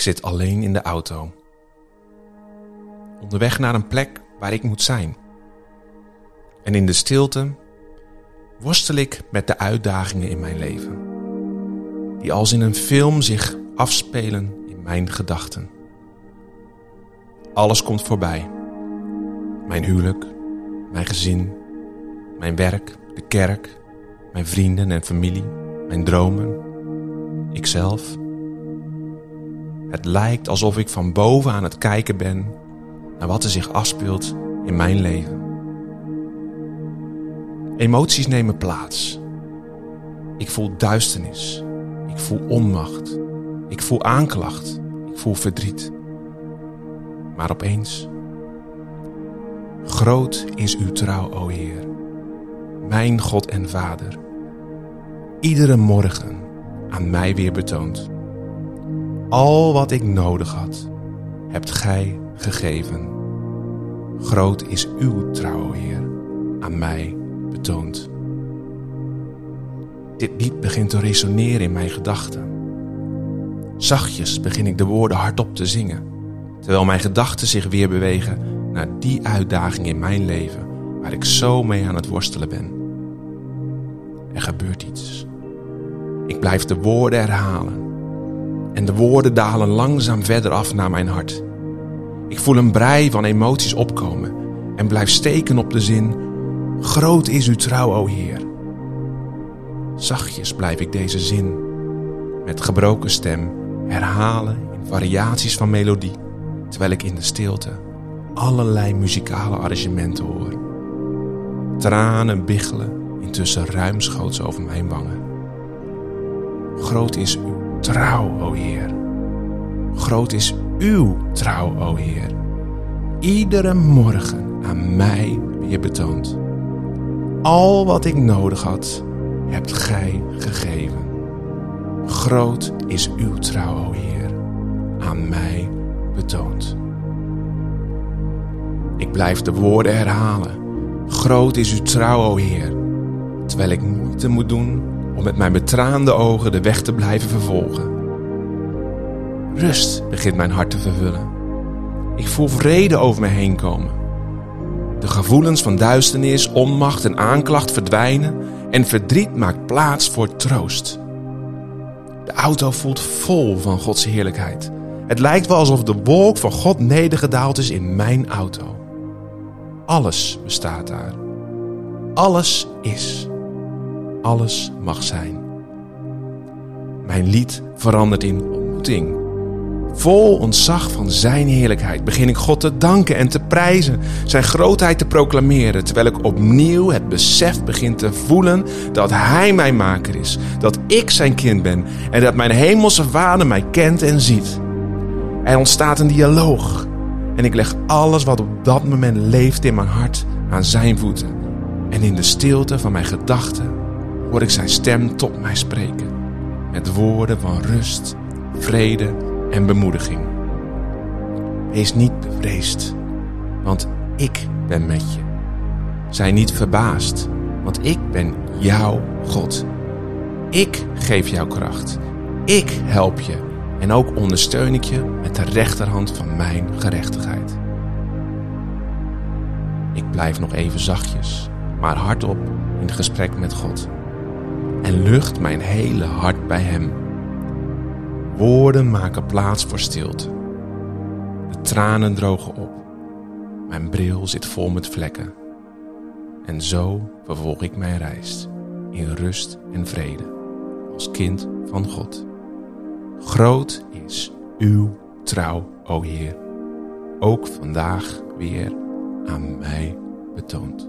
Ik zit alleen in de auto. Onderweg naar een plek waar ik moet zijn. En in de stilte worstel ik met de uitdagingen in mijn leven. Die als in een film zich afspelen in mijn gedachten. Alles komt voorbij. Mijn huwelijk, mijn gezin, mijn werk, de kerk, mijn vrienden en familie, mijn dromen, ikzelf. Het lijkt alsof ik van boven aan het kijken ben naar wat er zich afspeelt in mijn leven. Emoties nemen plaats. Ik voel duisternis. Ik voel onmacht. Ik voel aanklacht. Ik voel verdriet. Maar opeens. Groot is uw trouw, o Heer. Mijn God en Vader. Iedere morgen aan mij weer betoond. Al wat ik nodig had, hebt Gij gegeven. Groot is uw trouw, Heer, aan mij betoond. Dit lied begint te resoneren in mijn gedachten. Zachtjes begin ik de woorden hardop te zingen, terwijl mijn gedachten zich weer bewegen naar die uitdaging in mijn leven waar ik zo mee aan het worstelen ben. Er gebeurt iets. Ik blijf de woorden herhalen. En de woorden dalen langzaam verder af naar mijn hart. Ik voel een brei van emoties opkomen en blijf steken op de zin: Groot is uw trouw, o Heer. Zachtjes blijf ik deze zin met gebroken stem herhalen in variaties van melodie, terwijl ik in de stilte allerlei muzikale arrangementen hoor. Tranen biggelen intussen ruimschoots over mijn wangen. Groot is uw trouw, o Heer. Groot is uw trouw, o Heer. Iedere morgen aan mij weer betoond. Al wat ik nodig had, hebt Gij gegeven. Groot is uw trouw, o Heer, aan mij betoond. Ik blijf de woorden herhalen. Groot is uw trouw, o Heer, terwijl ik moeite moet doen om met mijn betraande ogen de weg te blijven vervolgen. Rust begint mijn hart te vervullen. Ik voel vrede over me heen komen. De gevoelens van duisternis, onmacht en aanklacht verdwijnen en verdriet maakt plaats voor troost. De auto voelt vol van Gods heerlijkheid. Het lijkt wel alsof de wolk van God nedergedaald is in mijn auto. Alles bestaat daar. Alles is. Alles mag zijn. Mijn lied verandert in ontmoeting. Vol ontzag van Zijn heerlijkheid begin ik God te danken en te prijzen, Zijn grootheid te proclameren, terwijl ik opnieuw het besef begin te voelen dat Hij mijn maker is, dat ik Zijn kind ben en dat mijn hemelse Vader mij kent en ziet. Er ontstaat een dialoog en ik leg alles wat op dat moment leeft in mijn hart aan Zijn voeten. En in de stilte van mijn gedachten hoor ik Zijn stem tot mij spreken, met woorden van rust, vrede en bemoediging. Wees niet bevreesd, want ik ben met je. Zij niet verbaasd, want ik ben jouw God. Ik geef jou kracht. Ik help je en ook ondersteun ik je met de rechterhand van mijn gerechtigheid. Ik blijf nog even zachtjes, maar hardop in gesprek met God. En lucht mijn hele hart bij Hem. Woorden maken plaats voor stilte. De tranen drogen op. Mijn bril zit vol met vlekken. En zo vervolg ik mijn reis in rust en vrede als kind van God. Groot is uw trouw, o Heer, ook vandaag weer aan mij betoond.